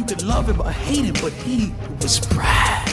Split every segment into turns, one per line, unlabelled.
You could love him or hate him, but he was Brad.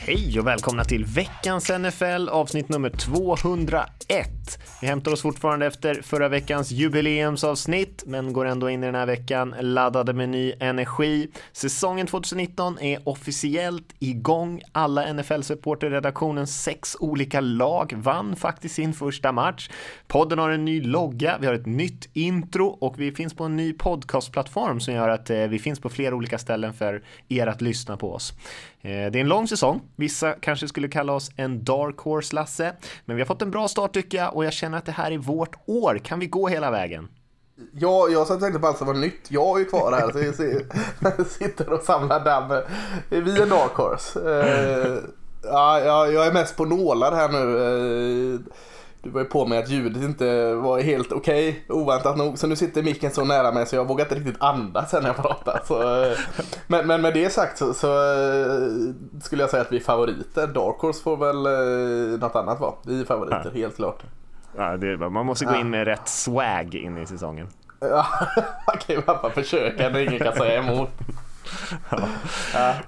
Hej och välkomna till veckans NFL avsnitt nummer 201. Vi hämtar oss fortfarande efter förra veckans jubileumsavsnitt, men går ändå in i den här veckan laddade med ny energi. Säsongen 2019 är officiellt igång. Alla NFL-supporterredaktionens sex olika lag vann faktiskt sin första match. Podden har en ny logga, vi har ett nytt intro och vi finns på en ny podcastplattform som gör att eh, vi finns på flera olika ställen för er att lyssna på oss. Eh, det är en lång säsong. Vissa kanske skulle kalla oss en dark horse, Lasse. Men vi har fått en bra start tycker jag och jag känner att det här är vårt år. Kan vi gå hela vägen?
Ja, jag satt och tänkte på allt som var nytt. Jag är ju kvar här så jag sitter och samlar damm. Eh, är Vi en dark horse. Eh, ja, jag är mest på nålar här nu. Du var ju på mig att ljudet inte var helt okej, oväntat nog. Så nu sitter micken så nära mig så jag vågar inte riktigt andas när jag pratar. Så, eh, men, men med det sagt så, så eh, skulle jag säga att vi är favoriter. Dark Horse får väl eh, något annat vara. Vi är favoriter, helt klart.
Ja, det är, bra. man måste gå in med rätt swag in i säsongen.
Ja, kan ju bara försöka när ingen kan säga emot.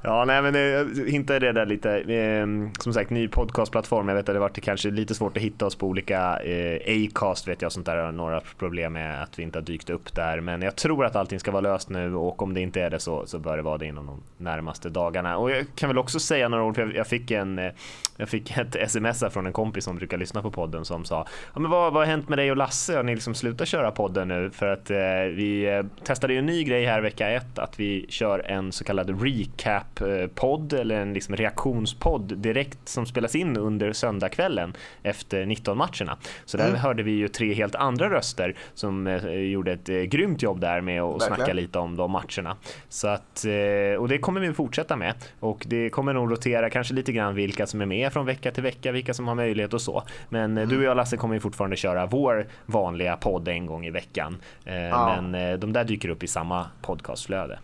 Ja, nej, men eh, jag det där lite. Ehm, som sagt, ny podcastplattform. Jag vet att det varit kanske lite svårt att hitta oss på olika eh, Acast vet jag sånt där. har Några problem med att vi inte har dykt upp där. Men jag tror att allting ska vara löst nu och om det inte är det så, så bör det vara det inom de närmaste dagarna. Och jag kan väl också säga några ord, för jag, fick en eh, jag fick ett sms från en kompis som brukar lyssna på podden som sa ja, men vad, vad har hänt med dig och Lasse? Har ni liksom slutat köra podden nu? För att eh, vi eh, testade ju en ny grej här vecka ett att vi kör en så kallad recap-podd eller en liksom reaktionspodd direkt som spelas in under söndagskvällen efter 19 matcherna. Så där hörde vi ju tre helt andra röster som eh, gjorde ett eh, grymt jobb där med att
Verkligen.
snacka lite om de matcherna. Så att, eh, och det kommer vi fortsätta med och det kommer nog rotera kanske lite grann vilka som är med från vecka till vecka, vilka som har möjlighet och så. Men eh, du och jag Lasse kommer ju fortfarande köra vår vanliga podd en gång i veckan.
Ja.
Men de där dyker upp i samma podcastflöde.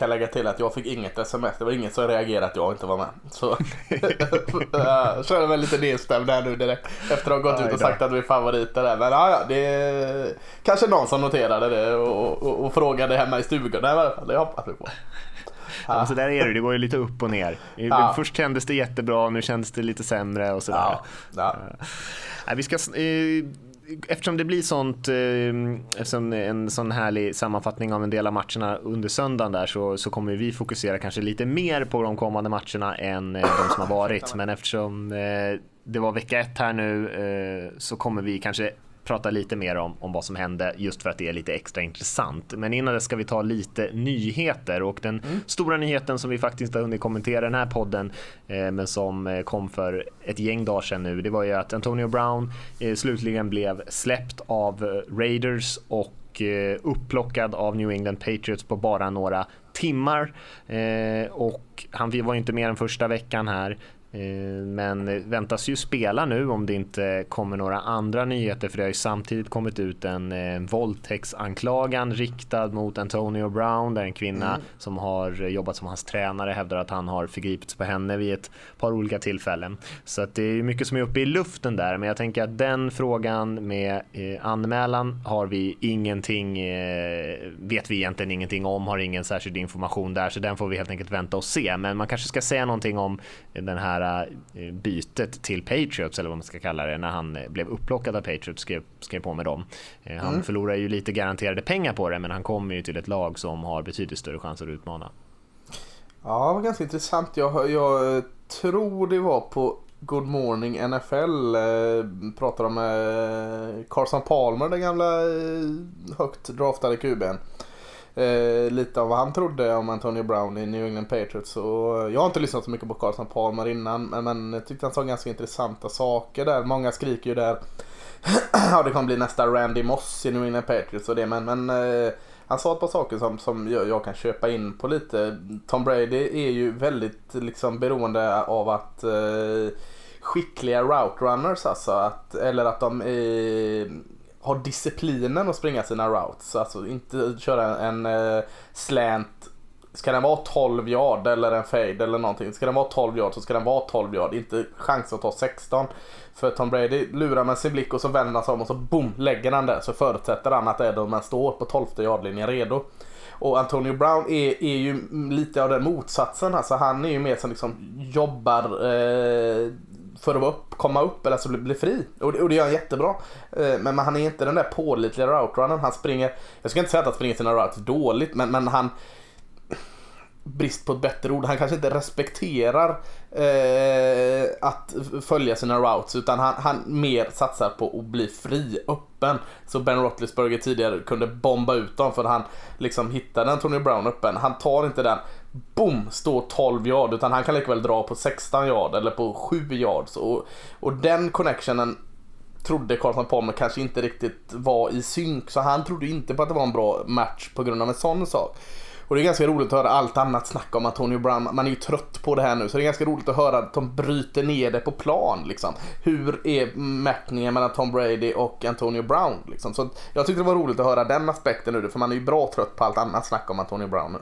Kan lägga till att jag fick inget sms. Det var ingen som reagerade att jag inte var med. Så jag känner mig lite nedstämd här nu direkt. Efter att ha gått
Aj
ut och
då.
sagt att vi är favoriter där. Men ja, ja, det är kanske någon som noterade det och, och, och frågade hemma i stugan. I alla fall, det hoppas vi på.
Ja. Så där är det, det går ju lite upp och ner.
Ja.
Först kändes det jättebra, nu känns det lite sämre och sådär.
Ja, ja.
Vi ska, eh, eftersom det blir sånt, eh, eftersom en sån härlig sammanfattning av en del av matcherna under söndagen där så, så kommer vi fokusera kanske lite mer på de kommande matcherna än eh, de som har varit. Men eftersom eh, det var vecka ett här nu så kommer vi kanske prata lite mer om, om vad som hände just för att det är lite extra intressant. Men innan det ska vi ta lite nyheter. Och den stora nyheten som vi faktiskt har hunnit kommentera i den här podden eh, men som eh, kom för ett gäng dagar sedan nu det var ju att Antonio Brown eh, slutligen blev släppt av eh, Raiders och eh, upplockad av New England Patriots på bara några timmar. Eh, och han var ju inte med den första veckan här Men väntas ju spela nu om det inte kommer några andra nyheter för det har ju samtidigt kommit ut en eh, våldtäktsanklagan riktad mot Antonio Brown där en kvinna som har jobbat som hans tränare hävdar att han har förgripits på henne vid ett par olika tillfällen. Så att det är ju mycket som är uppe i luften där men jag tänker att den frågan med eh, anmälan har vi ingenting, eh, vet vi egentligen ingenting om, har ingen särskild information där så den får vi helt enkelt vänta och se. Men man kanske ska säga någonting om den här eh, bytet till Patriots eller vad man ska kalla det när han eh, blev upplockad av Patriots skrev, skrev på med dem. Eh, Han förlorar ju lite garanterade pengar på det men han kommer ju till ett lag som har betydligt större chanser att utmana.
Ja, det var ganska intressant. Jag, jag tror det var på Good Morning NFL. Eh, pratade om eh, Carson Palmer, den gamla eh, högt draftade QB'n. Eh, lite av vad han trodde om Antonio Brown i New England Patriots. Och jag har inte lyssnat så mycket på Carson Palmer innan men, men jag tyckte han sa ganska intressanta saker där. Många skriker ju där ja, det kommer bli nästa Randy Moss i New England Patriots och det men, men eh, han sa ett par saker som, som jag, jag kan köpa in på lite. Tom Brady är ju väldigt liksom beroende av att eh, skickliga route runners alltså. Att, eller att de är, har disciplinen att springa sina routes. Alltså inte köra en, en eh, slant Ska den vara 12 yard eller en fade eller någonting. Ska den vara 12 yard så ska den vara 12 yard. Inte chans att ta 16. För Tom Brady lurar med sin blick och så vänder han sig om och så boom lägger han där. Så förutsätter han att Edelman står på 12 yardlinjen redo. Och Antonio Brown är, är ju lite av den motsatsen. Alltså han är ju mer som liksom jobbar eh, för att upp, komma upp eller alltså bli, bli fri. Och det, och det gör han jättebra. Eh, men, han är inte den där pålitliga route Han springer, jag ska inte säga att han springer sina routes dåligt men, men han brist på ett bättre ord, han kanske inte respekterar eh, att följa sina routes utan han, han mer satsar på att bli fri, öppen. Så Ben Roethlisberger tidigare kunde bomba ut dem för han liksom hittade Antonio Brown öppen. Han tar inte den, boom, står 12 yard utan han kan lika väl dra på 16 yard eller på 7 yards. Och, och den connectionen trodde Carson Palmer kanske inte riktigt var i synk så han trodde inte på att det var en bra match på grund av en sån sak. Och det är ganska roligt att höra allt annat snack om Antonio Brown. Man är ju trött på det här nu så det är ganska roligt att höra att de bryter ner det på plan. Liksom. Hur är matchningen mellan Tom Brady och Antonio Brown? Liksom. Så jag tyckte det var roligt att höra den aspekten nu för man är ju bra trött på allt annat snack om Antonio Brown nu.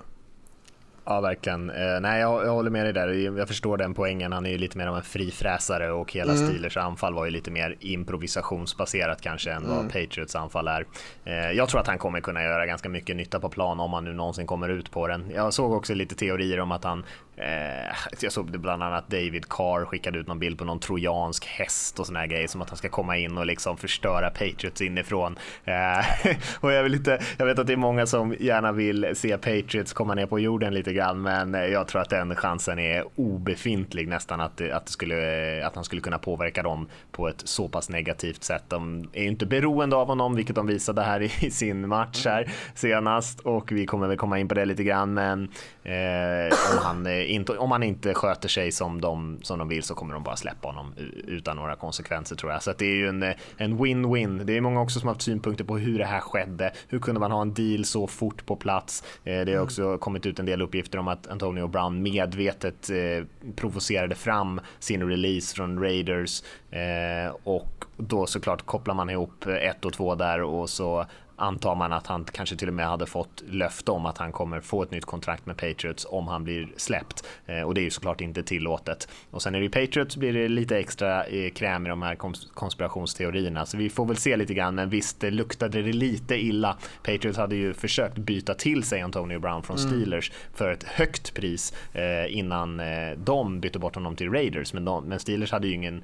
Ja, verkligen. Eh, nej, jag, jag, håller med dig där. Jag förstår den poängen. Han är ju lite mer av en frifräsare och hela mm. Steelers anfall var ju lite mer improvisationsbaserat kanske än mm. vad Patriots anfall är. Eh, jag tror att han kommer kunna göra ganska mycket nytta på plan om han nu någonsin kommer ut på den. Jag såg också lite teorier om att han Eh, jag såg det bland annat David Carr skickade ut någon bild på någon trojansk häst och såna här grejer som att han ska komma in och liksom förstöra Patriots inifrån. Eh, och jag vill inte, jag vet att det är många som gärna vill se Patriots komma ner på jorden lite grann, men jag tror att den chansen är obefintlig nästan att, att, det skulle, att han skulle kunna påverka dem på ett så pass negativt sätt. De är inte beroende av honom, vilket de visade här i sin match här senast och vi kommer väl komma in på det lite grann, men eh, om han inte, om han inte sköter sig som de, som de vill så kommer de bara släppa honom utan några konsekvenser tror jag. Så det är ju en, en win-win. Det är många också som har haft synpunkter på hur det här skedde. Hur kunde man ha en deal så fort på plats? Eh, det har också kommit ut en del uppgifter om att Antonio Brown medvetet eh, provocerade fram sin release från Raiders eh, och då såklart kopplar man ihop ett och två där och så antar man att han kanske till och med hade fått löfte om att han kommer få ett nytt kontrakt med Patriots om han blir släppt. Eh, och det är ju såklart inte tillåtet. Och sen är det ju Patriots blir det lite extra eh, kräm i de här konspirationsteorierna. Så vi får väl se lite grann, men visst det luktade det lite illa. Patriots hade ju försökt byta till sig Antonio Brown från mm. Steelers mm. för ett högt pris eh, innan de bytte bort honom till Raiders. Men, de, men Steelers hade ju ingen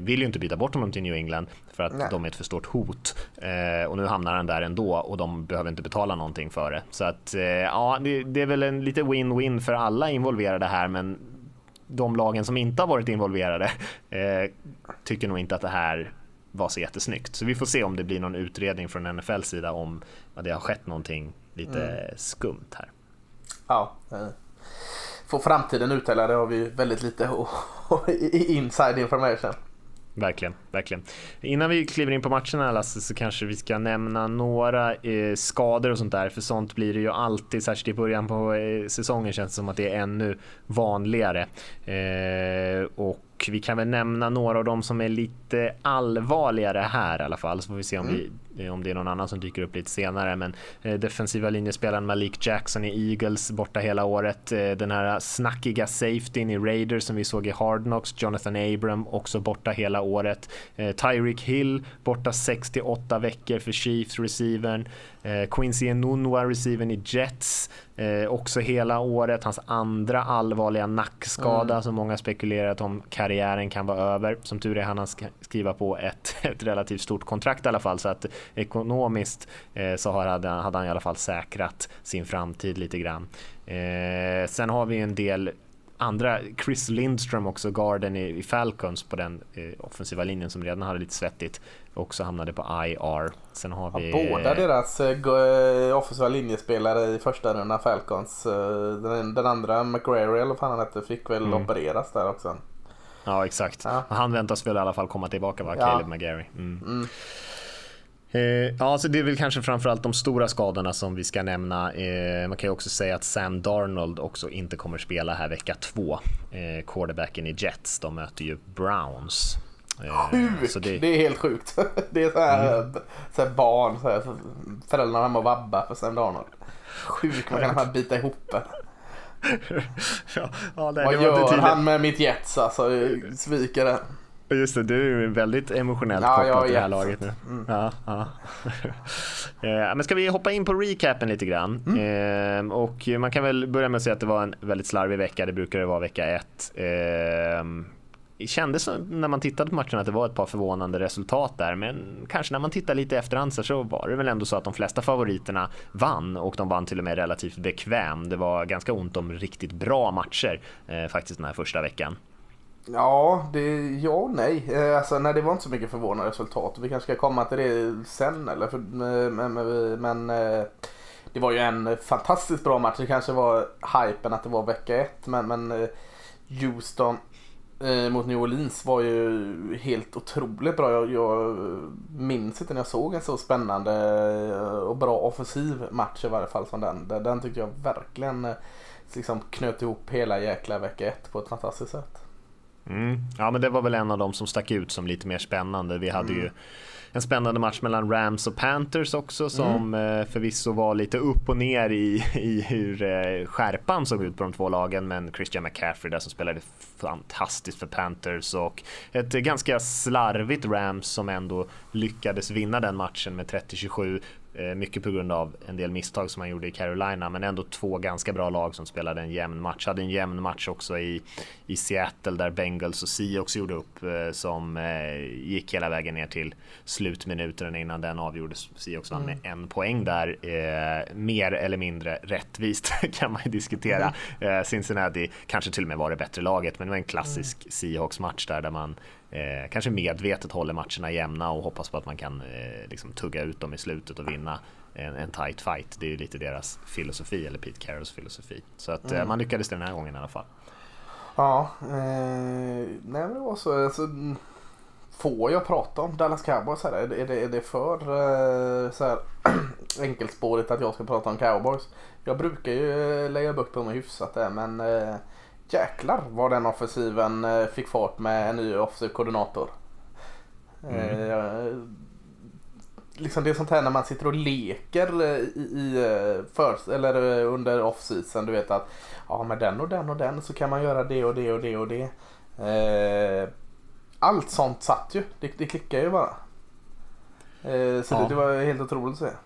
vill ju inte byta bort honom till New England för att Nej. de är ett för stort hot. Eh, och nu hamnar han där ändå och de behöver inte betala någonting för det. Så att eh, ja, det, det, är väl en lite win-win för alla involverade här, men de lagen som inte har varit involverade eh, tycker nog inte att det här var så jättesnyggt. Så vi får se om det blir någon utredning från NFL sida om att det har skett någonting lite mm. skumt här.
Ja, eh, får framtiden uttala det har vi väldigt lite inside information.
Verkligen, verkligen. Innan vi kliver in på matcherna Lasse så kanske vi ska nämna några eh, skador och sånt där för sånt blir det ju alltid, särskilt i början på eh, säsongen känns det som att det är ännu vanligare. Eh, och vi kan väl nämna några av dem som är lite allvarligare här i alla fall så får vi se om, mm. vi, Eh, om det är någon annan som dyker upp lite senare. Men eh, defensiva linjespelaren Malik Jackson i Eagles borta hela året. Eh, den här snackiga safetyn i Raiders som vi såg i Hard Knocks, Jonathan Abram också borta hela året. Tyreek Hill borta 6 8 veckor för Chiefs receivern. Eh, Quincy Enunwa, receiven i Jets, eh, också hela året. Hans andra allvarliga nackskada mm. som många spekulerat om karriären kan vara över. Som tur är han har skriva på ett, ett relativt stort kontrakt i alla fall så att ekonomiskt eh, så hade, hade han i alla fall säkrat sin framtid lite grann. Eh, sen har vi en del andra, Chris Lindström också, garden i, i Falcons på den eh, offensiva linjen som redan hade lite svettigt, också hamnade på IR. Sen har vi...
Ja, båda deras eh, eh, offensiva linjespelare i första rundan Falcons, eh, den, den andra McGrary eller vad han hette, fick väl mm. opereras där också.
Ja exakt. Ja. Han väntas väl i alla fall komma tillbaka va, ja. Caleb McGarry. Mm. Mm. Eh, ja, alltså det är väl kanske framförallt de stora skadorna som vi ska nämna. Eh, man kan ju också säga att Sam Darnold också inte kommer spela här vecka två. Eh, quarterbacken i Jets, de möter ju Browns.
Eh, sjukt! Det... det... är helt sjukt. Det är så här, mm. så här barn, så här, föräldrarna hemma och vabbar för Sam Darnold. Sjukt, man kan bita ihop
ja, ja, nej,
Vad gör han med mitt Jets alltså? Sviker det.
Just det, du är väldigt emotionellt ja, kopplad till det här laget nu. Mm. Ja, ja. Eh, men ska vi hoppa in på recapen lite grann? Mm. Eh, och man kan väl börja med att säga att det var en väldigt slarvig vecka. Det brukar det vara vecka ett. Eh, det kändes när man tittade på matchen att det var ett par förvånande resultat där, men kanske när man tittar lite efterhand så var det väl ändå så att de flesta favoriterna vann och de vann till och med relativt bekväm. Det var ganska ont om riktigt bra matcher eh, faktiskt den här första veckan.
Ja, det, ja och nej. Eh, alltså, nej, det var inte så mycket förvånande resultat. Vi kanske ska komma till det sen. Eller? För, eh, men, men, men eh, det var ju en fantastiskt bra match. Det kanske var hypen att det var vecka ett. Men, men eh, Houston mot New Orleans var ju helt otroligt bra. Jag, jag minns inte när jag såg en så spännande och bra offensiv match i varje fall som den. Den tyckte jag verkligen liksom knöt ihop hela jäkla vecka ett på ett fantastiskt sätt.
Mm. Ja men det var väl en av dem som stack ut som lite mer spännande. Vi hade mm. ju en spännande match mellan Rams och Panthers också som mm. förvisso var lite upp och ner i, i hur eh, skärpan såg ut på de två lagen men Christian McCaffrey där som spelade fantastiskt för Panthers och ett ganska slarvigt Rams som ändå lyckades vinna den matchen med 30-27 Eh, mycket på grund av en del misstag som han gjorde i Carolina, men ändå två ganska bra lag som spelade en jämn match. Hade en jämn match också i, i Seattle där Bengals och Seahawks gjorde upp eh, som eh, gick hela vägen ner till slutminuterna innan den avgjordes. Seahawks vann mm. med en poäng där. mer eller mindre rättvist kan man ju diskutera. Mm. Cincinnati kanske till och med var det bättre laget, men det var en klassisk mm. Seahawks match där, där man eh, kanske medvetet håller matcherna jämna och hoppas på att man kan eh, liksom tugga ut dem i slutet och vinna en, en tight fight. Det är ju lite deras filosofi, eller Pete Carrolls filosofi. Så att eh, mm. man lyckades den här gången i alla fall.
Ja, eh, nej men det var så. Alltså, får jag prata om Dallas Cowboys här? Är det, är det, för eh, så här, enkelspårigt att jag ska prata om Cowboys? Jag brukar ju eh, lägga bukt på mig hyfsat där men eh, jäklar vad den offensiven eh, fick fart med en ny offensiv koordinator. Mm. Eh, liksom det är sånt här när man sitter och leker eh, i, i för, eller under off-season. Du vet att ja, med den och den och den så kan man göra det och det och det och det. allt sånt satt ju. Det, det klickar ju bara. så ja. det, det, var helt otroligt att se.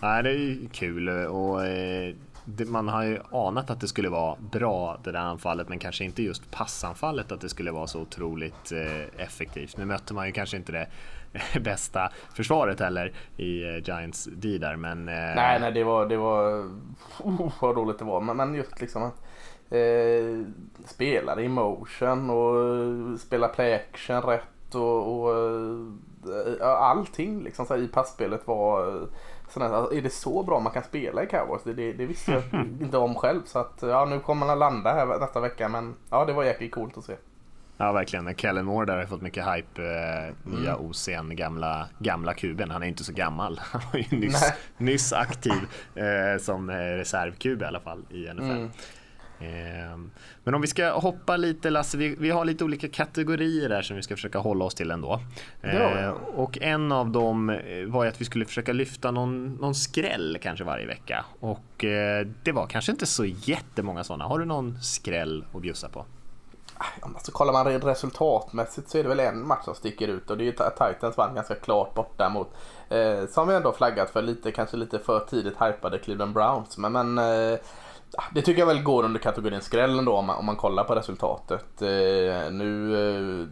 Nej, det är ju kul och man har ju anat att det skulle vara bra det där anfallet men kanske inte just passanfallet att det skulle vara så otroligt eh, effektivt. Nu mötte man ju kanske inte det bästa försvaret heller i eh, Giants D där men...
Eh, nej, nej det var, det var, oh, vad roligt det var men, men just liksom att eh, spela i motion och spela play action rätt och, och allting liksom så i passspelet var Sådär, alltså, är det så bra man kan spela i Cowboys? Det, det, det visste jag inte om själv. Så att, ja, nu kommer man att landa här nästa vecka. Men ja, det var jäkligt coolt att se.
Ja, verkligen. Kellen Moore där har fått mycket hype. Eh, nya mm. OC'n, gamla, gamla kuben. Han är inte så gammal. Han var ju nyss, nyss aktiv eh, som reservkub i alla fall i NFL. Mm. Ehm, men om vi ska hoppa lite Lasse, vi, vi, har lite olika kategorier där som vi ska försöka hålla oss till ändå. Ja. Ehm, och en av dem eh, var ju att vi skulle försöka lyfta någon, någon skräll kanske varje vecka. Och eh, det var kanske inte så jättemånga sådana. Har du någon skräll att bjussa på?
Alltså, kollar man resultatmässigt så är det väl en match som sticker ut och det är ju Titans vann ganska klart borta mot, eh, som vi ändå flaggat för, lite, kanske lite för tidigt hypade Cleveland Browns. Men, men eh, det tycker jag väl går under kategorin skräll ändå om man, om man kollar på resultatet. Eh, nu eh,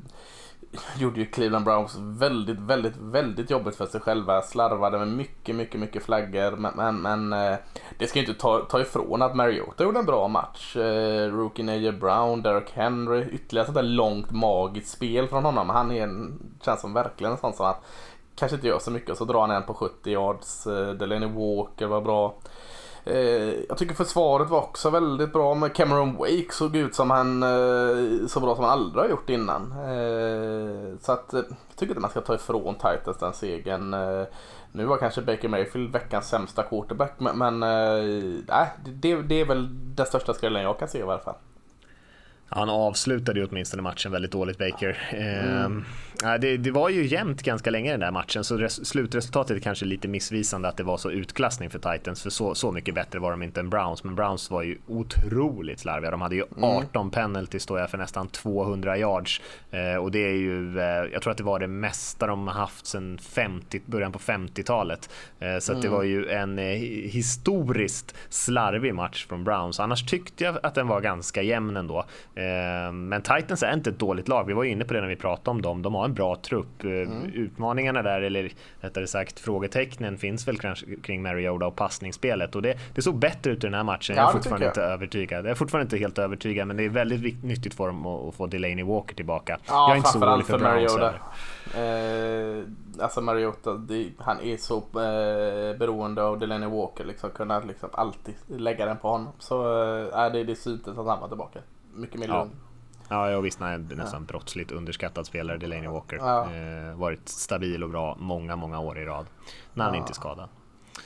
gjorde ju Cleveland Browns väldigt, väldigt, väldigt jobbigt för sig själva. Slarvade med mycket, mycket, mycket flaggor. Men, men, men eh, det ska ju inte ta, ta ifrån att Mariota gjorde en bra match. Eh, Rookie Naja Brown, Derek Henry, ytterligare sånt där långt magiskt spel från honom. Han är en, känns som verkligen en sån som att kanske inte gör så mycket och så drar han en på 70 yards. Eh, Delaney Walker var bra. Eh, jag tycker försvaret var också väldigt bra med Cameron Wake såg ut som han eh, så bra som han aldrig har gjort innan. Eh, så att jag tycker inte man ska ta ifrån Titans den segern. Nu var kanske Baker Mayfield veckans sämsta quarterback men, eh, det, det är väl den största skrällen jag kan se i alla fall.
Han avslutade ju åtminstone matchen väldigt dåligt, Baker. Mm. Eh, det, det, var ju jämnt ganska länge den där matchen, så res, slutresultatet är kanske lite missvisande att det var så utklassning för Titans, för så, så mycket bättre var de inte än Browns. Men Browns var ju otroligt slarviga. De hade ju 18 mm. penalty står jag för nästan 200 yards. Eh, och det är ju, eh, jag tror att det var det mesta de har haft sedan 50, början på 50-talet. Eh, så mm. det var ju en eh, historiskt slarvig match från Browns. Annars tyckte jag att den var ganska jämn ändå. Eh, men Titans är inte ett dåligt lag. Vi var ju inne på det när vi pratade om dem. De har en bra trupp. Eh, mm. Utmaningarna där, eller rättare sagt frågetecknen, finns väl kring Mariota och passningsspelet. Och det, det såg bättre ut i den här matchen. Ja, jag är fortfarande inte övertygad. Jag är fortfarande inte helt övertygad, men det är väldigt nyttigt för dem att, få Delaney Walker tillbaka.
Ja, jag är inte så orolig för, Mariota. Eh, alltså Mariota, det, han är så eh, beroende av Delaney Walker. Liksom, kunna liksom alltid lägga den på honom. Så eh, det, det syntes att han var tillbaka mycket mer lugn.
Ja, jag visst, nej, nästan ja. brottsligt underskattad spelare, Delaney Walker. Ja. Eh, varit stabil och bra många, många år i rad. När han ja. inte är skadad.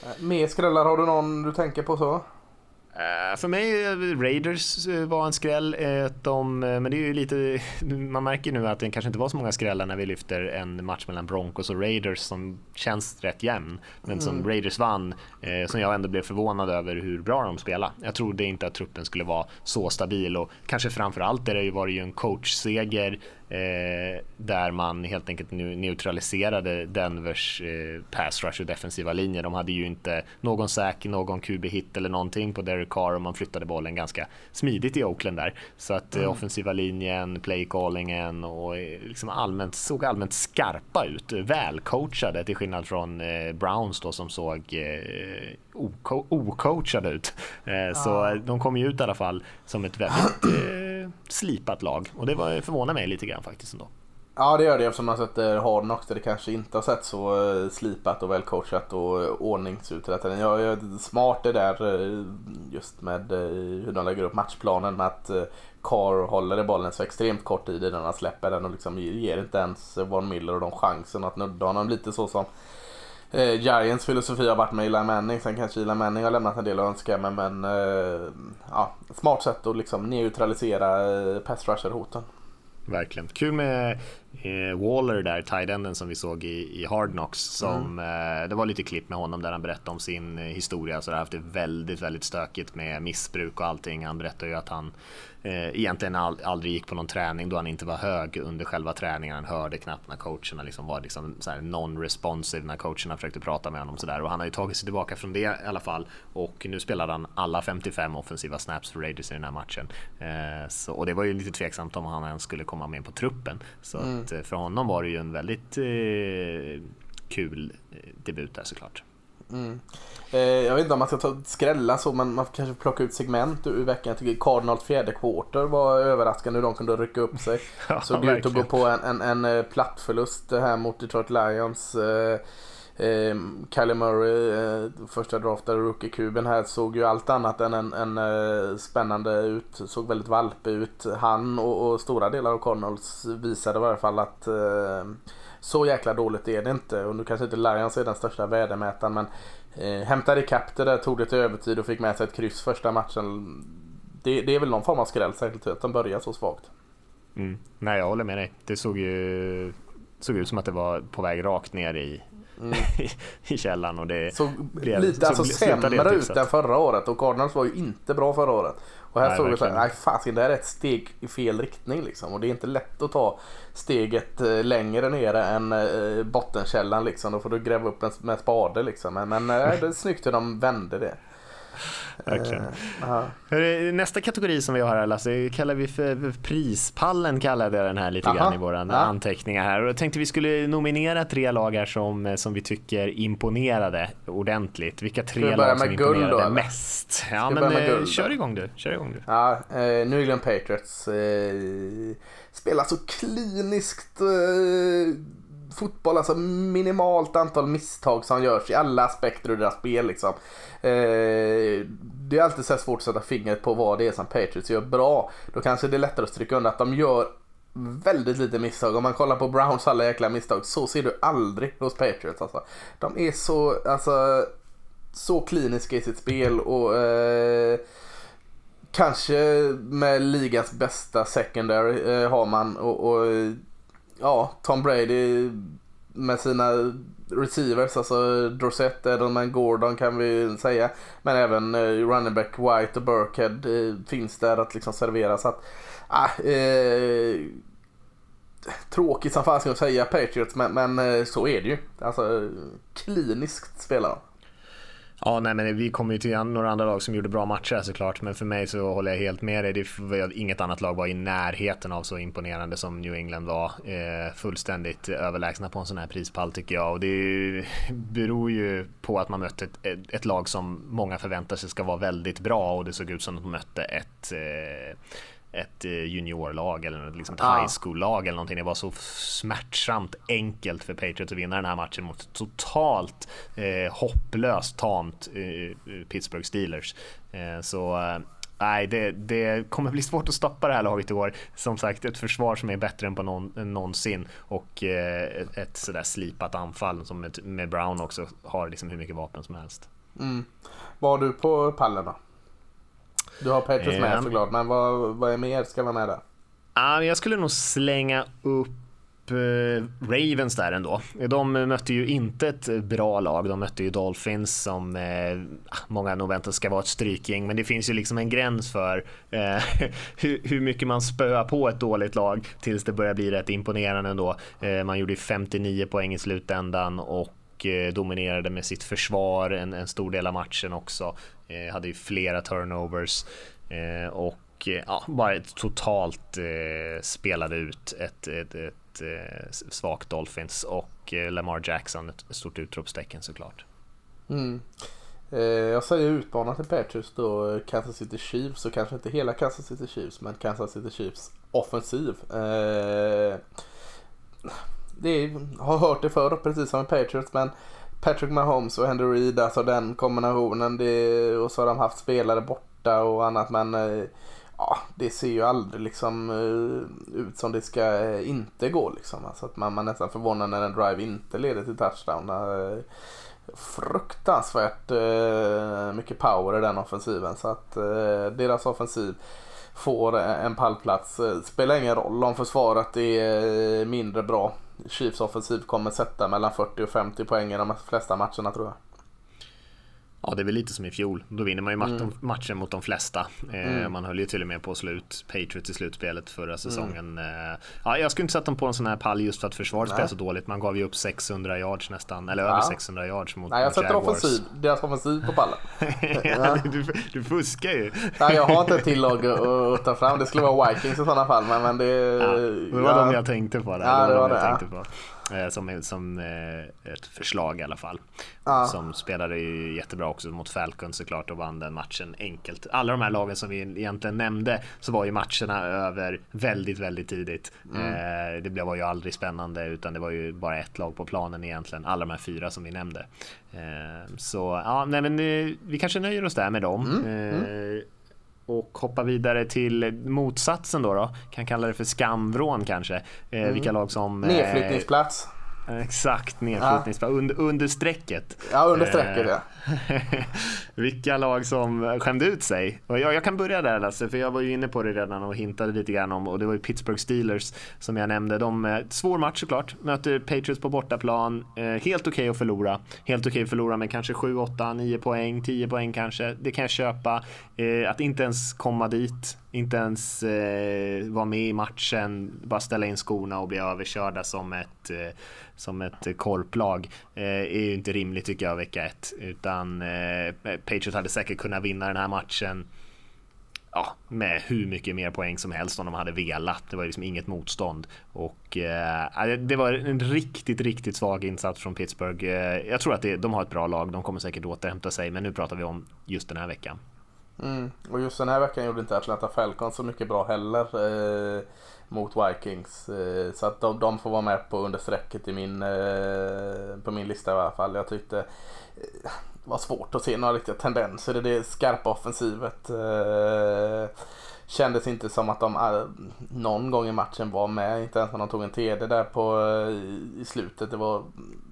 Eh, mer skrällar, har du någon du tänker på så?
Uh, för mig, Raiders var en skräll. De, men det är ju lite, man märker nu att det kanske inte var så många skrällar när vi lyfter en match mellan Broncos och Raiders som känns rätt jämn. Men mm. som Raiders vann, eh, som jag ändå blev förvånad över hur bra de spelade. Jag trodde inte att truppen skulle vara så stabil och kanske framförallt är det ju, var det ju en coachseger Eh, där man helt enkelt neutraliserade Denvers eh, pass rush och defensiva linje. De hade ju inte någon sack, någon QB-hit eller någonting på Derek Carr och man flyttade bollen ganska smidigt i Oakland där. Så att eh, mm. offensiva linjen, playcallingen och eh, liksom allmänt, såg allmänt skarpa ut. Välcoachade till skillnad från eh, Browns då som såg eh, ocoachade ut. Så de kom ju ut i alla fall som ett väldigt slipat lag och det var, förvånar mig lite grann faktiskt ändå.
Ja det gör det eftersom man sätter Hardnox där det kanske inte har sett så eh, slipat och välcoachat och eh, ordningsuträttat. Jag är smart det där eh, just med hur de lägger upp matchplanen med att Carr håller i bollen så extremt kort tid innan han släpper den och liksom ger inte ens Von Miller och de chansen att nudda honom lite så som eh, Giants filosofi har varit med Eli Manning. Sen kanske Eli Manning har lämnat en del att önska. Men, men eh, ja, smart sätt att liksom neutralisera eh, pass rusher-hoten.
Verkligen. Kul med Waller där, tight som vi såg i, i Hard Knocks. Som, mm. eh, det var lite klipp med honom där han berättade om sin eh, historia. Så det har haft det väldigt, väldigt stökigt med missbruk och allting. Han berättade ju att han eh, egentligen all, aldrig gick på någon träning då han inte var hög under själva träningen. Han hörde knappt när coacherna liksom var liksom non-responsive när coacherna försökte prata med honom. Så där. Och han har ju tagit sig tillbaka från det i alla fall. Och nu spelade han alla 55 offensiva snaps för Raiders i den här matchen. Eh, så, och det var ju lite tveksamt om han ens skulle komma med på truppen. Så mm. Att, eh, för honom var det ju en väldigt eh, kul eh, debut där såklart.
Mm. Eh, jag vet inte om man ska ta, skrälla så, men man kanske plocka ut segment ur veckan. Jag tycker Cardinals fjärde quarter var överraskande hur de kunde rycka upp sig. ja, Såg ut att gå på en, en, en eh, platt förlust här mot Detroit Lions. Eh, eh, Kylie Murray, eh, första draftade rookie-kuben här, såg ju allt annat än en, en eh, spännande ut. Såg väldigt valpig ut. Han och, och, stora delar av Connolls visade i varje fall att eh, så jäkla dåligt är det inte. Och nu kanske inte Lions är den största värdemätaren men eh, hämtade ikapp det där, tog det till övertid och fick med sig ett kryss första matchen. Det, det är väl någon form av skräll, särskilt att de börjar så svagt.
Mm. Nej, jag håller med dig. Det såg ju såg ut som att det var på väg rakt ner i, mm. i källaren. Och det
såg blev, lite alltså, sämre ut än förra året och Cardinals var ju inte bra förra året. Och här nej, såg vi såhär, nej fasiken det här är ett steg i fel riktning liksom. Och det är inte lätt att ta steget eh, längre ner än eh, bottenkällan liksom. Då får du gräva upp med spade liksom. Men, men eh, det är snyggt hur de vände det.
Verkligen. Uh, Nästa kategori som vi har här Lasse, kallar vi för prispallen kallade jag den här lite Aha. grann i våra ja. anteckningar här. Och jag tänkte vi skulle nominera tre lag här som, som vi tycker imponerade ordentligt. Vilka tre lag som imponerade då, mest? Ja men eh, kör igång du. Kör igång du.
Ja, eh, New England Patriots eh, spelar så kliniskt eh, fotboll, alltså minimalt antal misstag som görs i alla aspekter av deras spel liksom. Eh, det är alltid så svårt att sätta fingret på vad det är som Patriots gör bra. Då kanske det är lättare att stryka under att de gör väldigt lite misstag. Om man kollar på Browns alla jäkla misstag så ser du aldrig hos Patriots alltså. De är så, alltså, så kliniska i sitt spel och eh, kanske med ligans bästa secondary eh, har man och, och ja, Tom Brady med sina receivers, alltså Dorsett, Edelman, Gordon kan vi säga. Men även eh, running back White och Burkhead eh, finns där att liksom servera. Så att, ah, eh, tråkigt som fan att säga Patriots, men, men eh, så är det ju. Alltså kliniskt spelar de.
Ja, nej, men vi kommer ju till några andra lag som gjorde bra matcher såklart, men för mig så håller jag helt med dig. Det, inget annat lag var i närheten av så imponerande som New England var. Eh, fullständigt överlägsna på en sån här prispall tycker jag och det ju, beror ju på att man mötte ett, ett, lag som många förväntar sig ska vara väldigt bra och det såg ut som att de mötte ett eh, ett eh, juniorlag eller liksom ett ja. high school-lag eller någonting. Det var så smärtsamt enkelt för Patriots att vinna den här matchen mot totalt eh, hopplöst tamt eh, Pittsburgh Steelers. Eh, så eh, Nej, det, det, kommer bli svårt att stoppa det här laget i år. Som sagt, ett försvar som är bättre än på någon, än någonsin och eh, ett sådär slipat anfall som med, med Brown också har liksom hur mycket vapen som helst.
Mm. Var du på pallen då? Du har Patriots med um, såklart, men vad, vad är mer ska vara med där?
Uh, jag skulle nog slänga upp uh, Ravens där ändå. De mötte ju inte ett bra lag. De mötte ju Dolphins som uh, många nog väntar ska vara ett strykgäng. Men det finns ju liksom en gräns för uh, hur, hur, mycket man spöar på ett dåligt lag tills det börjar bli rätt imponerande ändå. man gjorde 59 poäng i slutändan och dominerade med sitt försvar en, en stor del av matchen också. Eh, hade ju flera turnovers eh, och eh, ja, bara totalt eh, spelade ut ett, ett, ett, eh, ett svagt Dolphins och eh, Lamar Jackson ett stort utropstecken såklart.
Mm. Jag säger utmanat till Patriots då Kansas City Chiefs och kanske inte hela Kansas City Chiefs men Kansas City Chiefs offensiv. det är, har hört det förr precis som med Patriots men Patrick Mahomes och Henry Reid, alltså den kombinationen. Det, och så har de haft spelare borta och annat men eh, ja, det ser ju aldrig liksom eh, ut som det ska eh, inte gå liksom. Alltså att man, man nästan förvånar när en drive inte leder till touchdown. Fruktansvärt mycket power i den offensiven så att deras offensiv får en pallplats. Spelar ingen roll om försvaret är mindre bra. Chiefs offensiv kommer sätta mellan 40 och 50 poäng i de flesta matcherna tror jag.
Ja, det är väl lite som i fjol. Då vinner man ju matchen, mm. matchen mot de flesta. Eh, mm. Man höll ju till och med på slut Patriots i slutspelet förra mm. säsongen. Mm. Ja, jag skulle inte sätta dem på en sån här pall just för att försvaret spelar så dåligt. Man gav ju upp 600 yards nästan, eller ja. över 600 yards mot
Nej, jag
sätter
offensiv, deras offensiv på pallen.
ja, du, du fuskar ju.
Nej, jag har inte ett till lag att ta fram. Det skulle vara Vikings i sådana fall. Men, men det, ja,
det var ja. de jag tänkte på. Där. Ja, det var det. Jag tänkte på. Eh, som, som eh, ett förslag i alla fall. Ja. Som spelade ju jättebra också mot Falcons såklart och vann den matchen enkelt. Alla de här lagen som vi egentligen nämnde så var ju matcherna över väldigt, väldigt tidigt. Mm. Eh, det var ju aldrig spännande utan det var ju bara ett lag på planen egentligen. Alla de här fyra som vi nämnde. Så ja, nej men vi kanske nöjer oss där med dem. Mm. Mm och hoppa vidare till motsatsen då, då. kan kalla det för skamvrån kanske. Eh, mm. Vilka lag som...
Eh, Nedflyttningsplats.
Exakt, nedflyttningsplats. Ja. Under, under strecket.
Ja, under strecket ja.
Vilka lag som skämde ut sig. Och jag, jag kan börja där Lasse, för jag var ju inne på det redan och hintade lite grann om och det var ju Pittsburgh Steelers som jag nämnde. De, eh, svår match såklart, möter Patriots på bortaplan. Eh, helt okej okay att förlora. Helt okej okay att förlora med kanske 7, 8, 9 poäng, 10 poäng kanske. Det kan jag köpa. Eh, att inte ens komma dit, inte ens eh, vara med i matchen, bara ställa in skorna och bli överkörda som ett, eh, som ett korplag eh, är ju inte rimligt tycker jag vecka ett. Utan eh, Patriots hade säkert kunnat vinna den här matchen ja, med hur mycket mer poäng som helst om de hade velat. Det var liksom inget motstånd och eh, det var en riktigt, riktigt svag insats från Pittsburgh. Eh, jag tror att det, de har ett bra lag. De kommer säkert återhämta sig, men nu pratar vi om just den här veckan.
Mm. Och just den här veckan gjorde inte Atlanta Falcons så mycket bra heller eh, mot Vikings. Eh, så att de, de, får vara med på understrecket i min, eh, på min lista i alla fall. Jag tyckte eh, var svårt att se några riktiga tendenser i det skarpa offensivet. Eh, kändes inte som att de eh, någon gång i matchen var med. Inte ens när de tog en TD där på, i, i slutet. Det var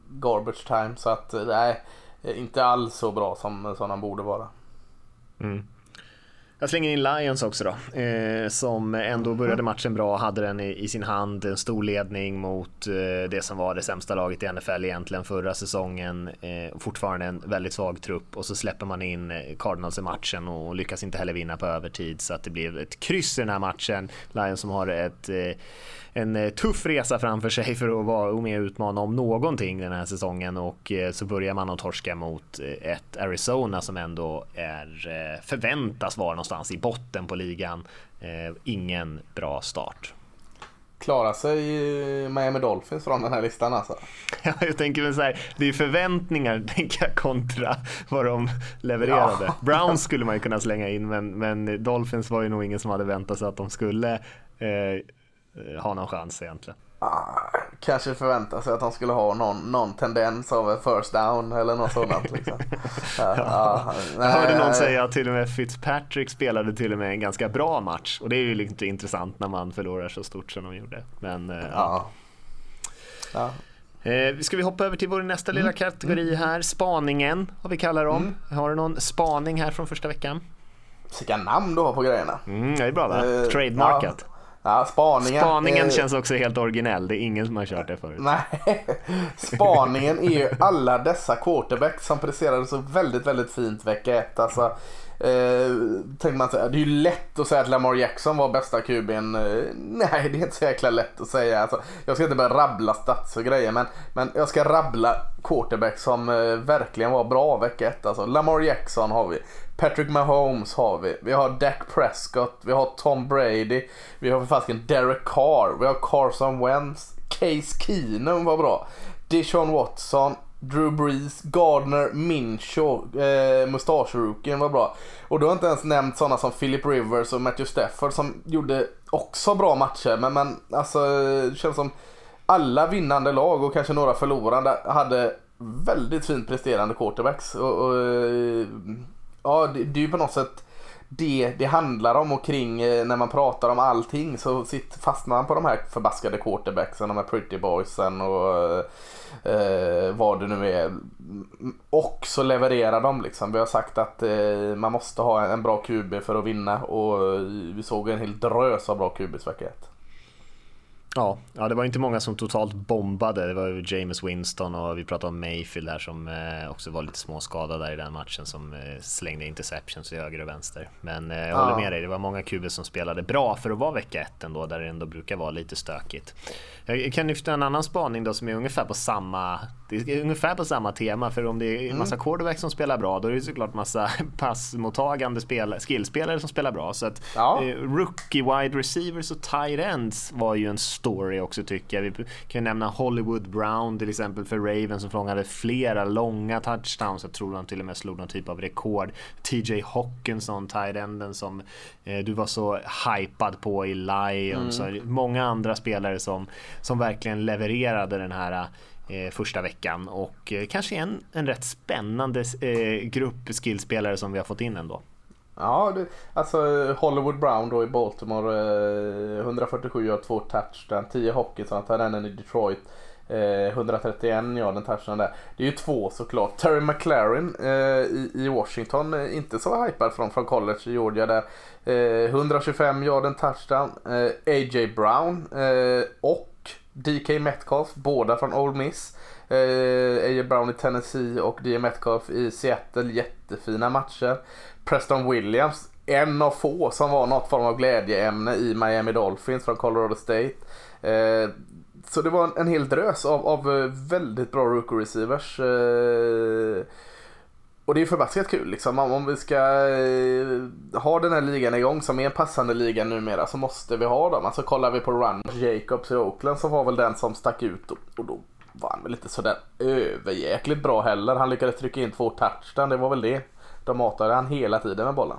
garbage time. Så att nej, inte alls så bra som, som de borde vara.
Mm. Jag slänger in Lions också då, eh, som ändå började matchen bra, hade den i, i, sin hand, en stor ledning mot eh, det som var det sämsta laget i NFL egentligen förra säsongen. Eh, fortfarande en väldigt svag trupp och så släpper man in eh, Cardinals i matchen och lyckas inte heller vinna på övertid så att det blev ett kryss i den här matchen. Lions som har ett eh, en eh, tuff resa framför sig för att vara med och utmana om någonting den här säsongen och eh, så börjar man att torska mot eh, ett Arizona som ändå är förväntas vara någonstans i botten på ligan. Ingen bra start.
Klarar sig Miami Dolphins från den här listan alltså?
Ja, jag tänker väl så här, det är förväntningar tänker jag kontra vad de levererade. Ja. Browns skulle man ju kunna slänga in men, men Dolphins var ju nog ingen som hade väntat sig att de skulle Eh, ha någon chans egentligen.
Ah, kanske förvänta sig att han skulle ha någon, någon tendens av first down eller något sådant. Liksom.
ja, ja. Jag hörde någon säga att till och med Fitzpatrick spelade till och med en ganska bra match och det är ju lite intressant när man förlorar så stort som de gjorde. Men, eh, ja. ja. Eh, ska vi hoppa över till vår nästa lilla mm. kategori mm. här, spaningen, vad vi kallar dem. Mm. Har du någon spaning här från första veckan?
Vilka namn du har på grejerna.
Mm, det är bra va? Eh, Trademarkat. Ja.
Spaningen.
Spaningen eh, känns också helt originell. Det är ingen som har kört det förut.
Nej, spaningen är ju alla dessa quarterbacks som presterade så väldigt, väldigt fint vecka ett. Alltså, eh, tänker man säga, det är ju lätt att säga att Lamar Jackson var bästa kuben. Eh, nej, det är inte så jäkla lätt att säga. Alltså, jag ska inte börja rabbla stats och grejer, men, men jag ska rabbla quarterbacks som eh, verkligen var bra vecka ett. Alltså, Lamar Jackson har vi. Patrick Mahomes har vi. Vi har Dak Prescott. Vi har Tom Brady. Vi har för fasken Derek Carr. Vi har Carson Wentz. Case Keenum var bra. Dishon Watson. Drew Brees, Gardner, Minshew, eh, mustaschrookien var bra. Och du har inte ens nämnt sådana som Philip Rivers och Matthew Stafford som gjorde också bra matcher. Men, men alltså, det känns som alla vinnande lag och kanske några förlorande hade väldigt fint presterande quarterbacks. Och, och eh, ja, det, det är ju på något sätt det det handlar om och kring eh, när man pratar om allting så fastnar man på de här förbaskade quarterbacksen, de här pretty boysen och eh, eh, vad det nu är. Och så levererar de liksom. Vi har sagt att eh, man måste ha en bra QB för att vinna och eh, vi såg en hel drös av bra QBs vecka 1.
Ja, ja, det var inte många som totalt bombade. Det var James Winston och vi pratade om Mayfield här som eh, också var lite småskadad där i den matchen som eh, slängde interceptions i höger och vänster. Men eh, jag håller med dig, det var många QB som spelade bra för att vara vecka ett ändå, där det ändå brukar vara lite stökigt. Jag kan lyfta en annan spaning då som är ungefär på samma, det är ungefär på samma tema, för om det är massa mm. quarterbacks som spelar bra, då är det såklart massa passmottagande spel, skillspelare som spelar bra. Så att ja. rookie wide receivers och tight ends var ju en story också tycker jag. Vi kan nämna Hollywood Brown till exempel för Ravens som fångade flera långa touchdowns. Jag tror han till och med slog någon typ av rekord. TJ Hawkinson, tight enden som eh, du var så hypad på i Lions. Mm. Många andra spelare som, som verkligen levererade den här eh, första veckan och eh, kanske en, en rätt spännande eh, grupp skillspelare som vi har fått in ändå.
Ja, det, alltså Hollywood Brown då i Baltimore, eh, 147 gör två touchdown, 10 hockey så han tar den i Detroit. Eh, 131 ja den touchdown där. Det är ju två såklart. Terry McLaren eh, i, i, Washington, eh, inte så hypad från, från college i Georgia där. Eh, 125 ja den touchdown. Eh, A.J. Brown eh, och DK Metcalf, båda från Old Miss. Eh, A.J. Brown i Tennessee och D. Metcalf i Seattle. Jättefina matcher. Preston Williams, en av få som var något form av glädjeämne i Miami Dolphins från Colorado State. Eh, så det var en, en hel drös av, av eh, väldigt bra rookie receivers. Eh, och det är förbaskat kul liksom. Om, vi ska eh, ha den här ligan igång som är en passande liga numera så måste vi ha dem. Alltså kollar vi på Run Jacobs i Oakland så var väl den som stack ut och, och då var han väl inte sådär överjäkligt bra heller. Han lyckades trycka in två touchdown, det var väl det. De matade han hela tiden med bollen.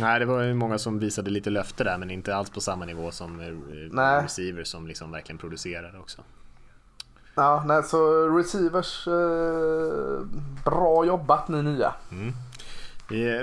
Nej, det var ju många som visade lite löfte där, men inte alls på samma nivå som eh,
Nej.
receivers som liksom verkligen producerade också.
Ja, nej, så receivers, eh, bra jobbat ni nya.
Vi,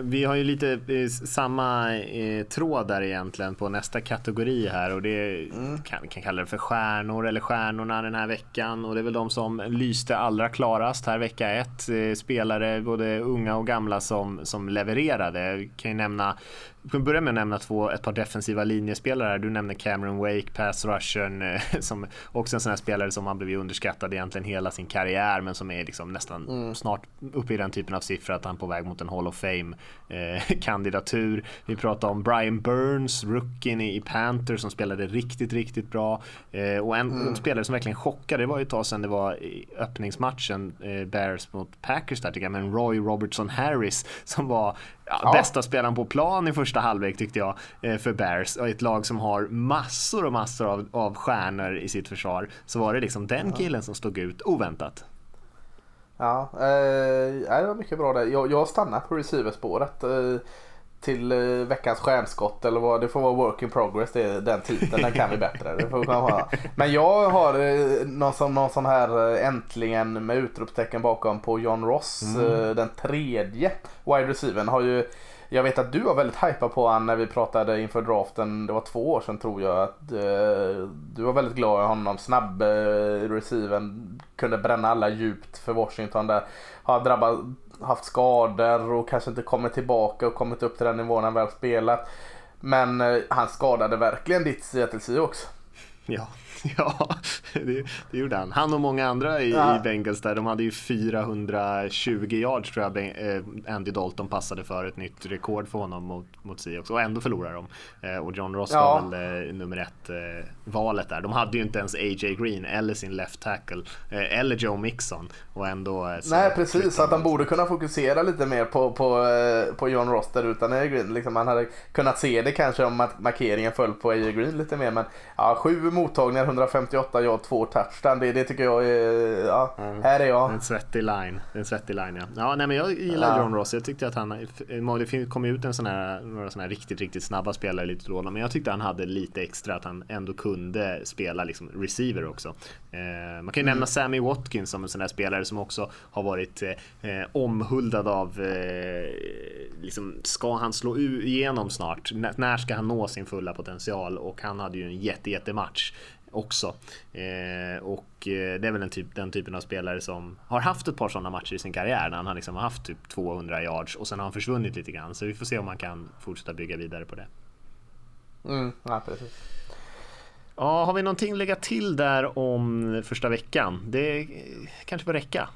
vi har ju lite eh, samma eh, tråd där egentligen på nästa kategori här och det kan vi kan kalla det för stjärnor eller stjärnorna den här veckan och det är väl de som lyste allra klarast här vecka ett. Eh, spelare både unga och gamla som, som levererade. Vi kan ju nämna vi kan börja med att nämna två, ett par defensiva linjespelare. Du nämner Cameron Wake, pass rushern, eh, som också en sån här spelare som har blivit underskattad egentligen hela sin karriär, men som är liksom nästan snart uppe i den typen av siffror att han är på väg mot en Hall of Fame-kandidatur. Vi pratar om Brian Burns, rookien i Panthers som spelade riktigt, riktigt bra. Eh, och en, en spelare som verkligen chockade, det var ju ett tag sedan det var öppningsmatchen, eh, Bears mot Packers där tycker jag, men Roy Robertson Harris som var ja,
Ja.
bästa spelaren på plan i första halvlek tyckte jag eh, för Bears och ett lag som har massor och massor av, av stjärnor i sitt försvar så var det liksom den killen som stod ut oväntat.
Ja, eh, det var mycket bra där. Jag, jag stannar på receiverspåret eh, till eh, veckans stjärnskott eller vad det får vara work in progress. Det är den titeln, den kan vi bättre. Det får vi ha. Men jag har eh, någon, som, någon sån här eh, äntligen med utropstecken bakom på John Ross. Eh, den tredje wide receivern har ju jag vet att du var väldigt hypad på han när vi pratade inför draften. Det var två år sedan tror jag. Att, eh, du var väldigt glad i honom. Snabb eh, receiven. Kunde bränna alla djupt för Washington där. Har drabbat, haft skador och kanske inte kommit tillbaka och kommit upp till den nivån han väl spelat. Men eh, han skadade verkligen ditt Seattle Seahawks.
Ja, ja det, det gjorde han. Han och många andra i,
Ja.
i Bengals där, de hade ju 420 yards tror jag eh, Andy Dalton passade för ett nytt rekord för honom mot, mot Seahawks och ändå förlorar de. Eh, och John Ross
Ja.
var väl eh, nummer ett valet där. De hade ju inte ens A.J. Green eller sin left tackle eller Joe Mixon och ändå
Nej precis, så att han borde kunna fokusera lite mer på, på, på John Ross där utan AJ Green. Liksom man hade kunnat se det kanske om att markeringen föll på AJ Green lite mer. Men ja, sju mottagningar, 158 ja, två touchdown. Det, det tycker jag är, ja, här är jag.
En svettig line. En svettig line ja. ja nej, men jag gillar
Ja.
John Ross. Jag tyckte att han, det kom ut en sån här, några såna här riktigt, riktigt snabba spelare lite då. Men jag tyckte han hade lite extra att han ändå kunde spela liksom receiver också. Eh, man kan ju nämna Sammy Watkins som en sån här spelare som också har varit eh, omhuldad av, eh, liksom, ska han slå igenom snart? N- när ska han nå sin fulla potential? Och han hade ju en jätte, jättematch också. Eh, och eh, det är väl den, typ, den typen av spelare som har haft ett par sådana matcher i sin karriär när han har liksom haft typ 200 yards och sen har han försvunnit lite grann. Så vi får se om man kan fortsätta bygga vidare på det.
Mm, ja, precis.
Ja, har vi någonting att lägga till där om första veckan? Det kanske får räcka.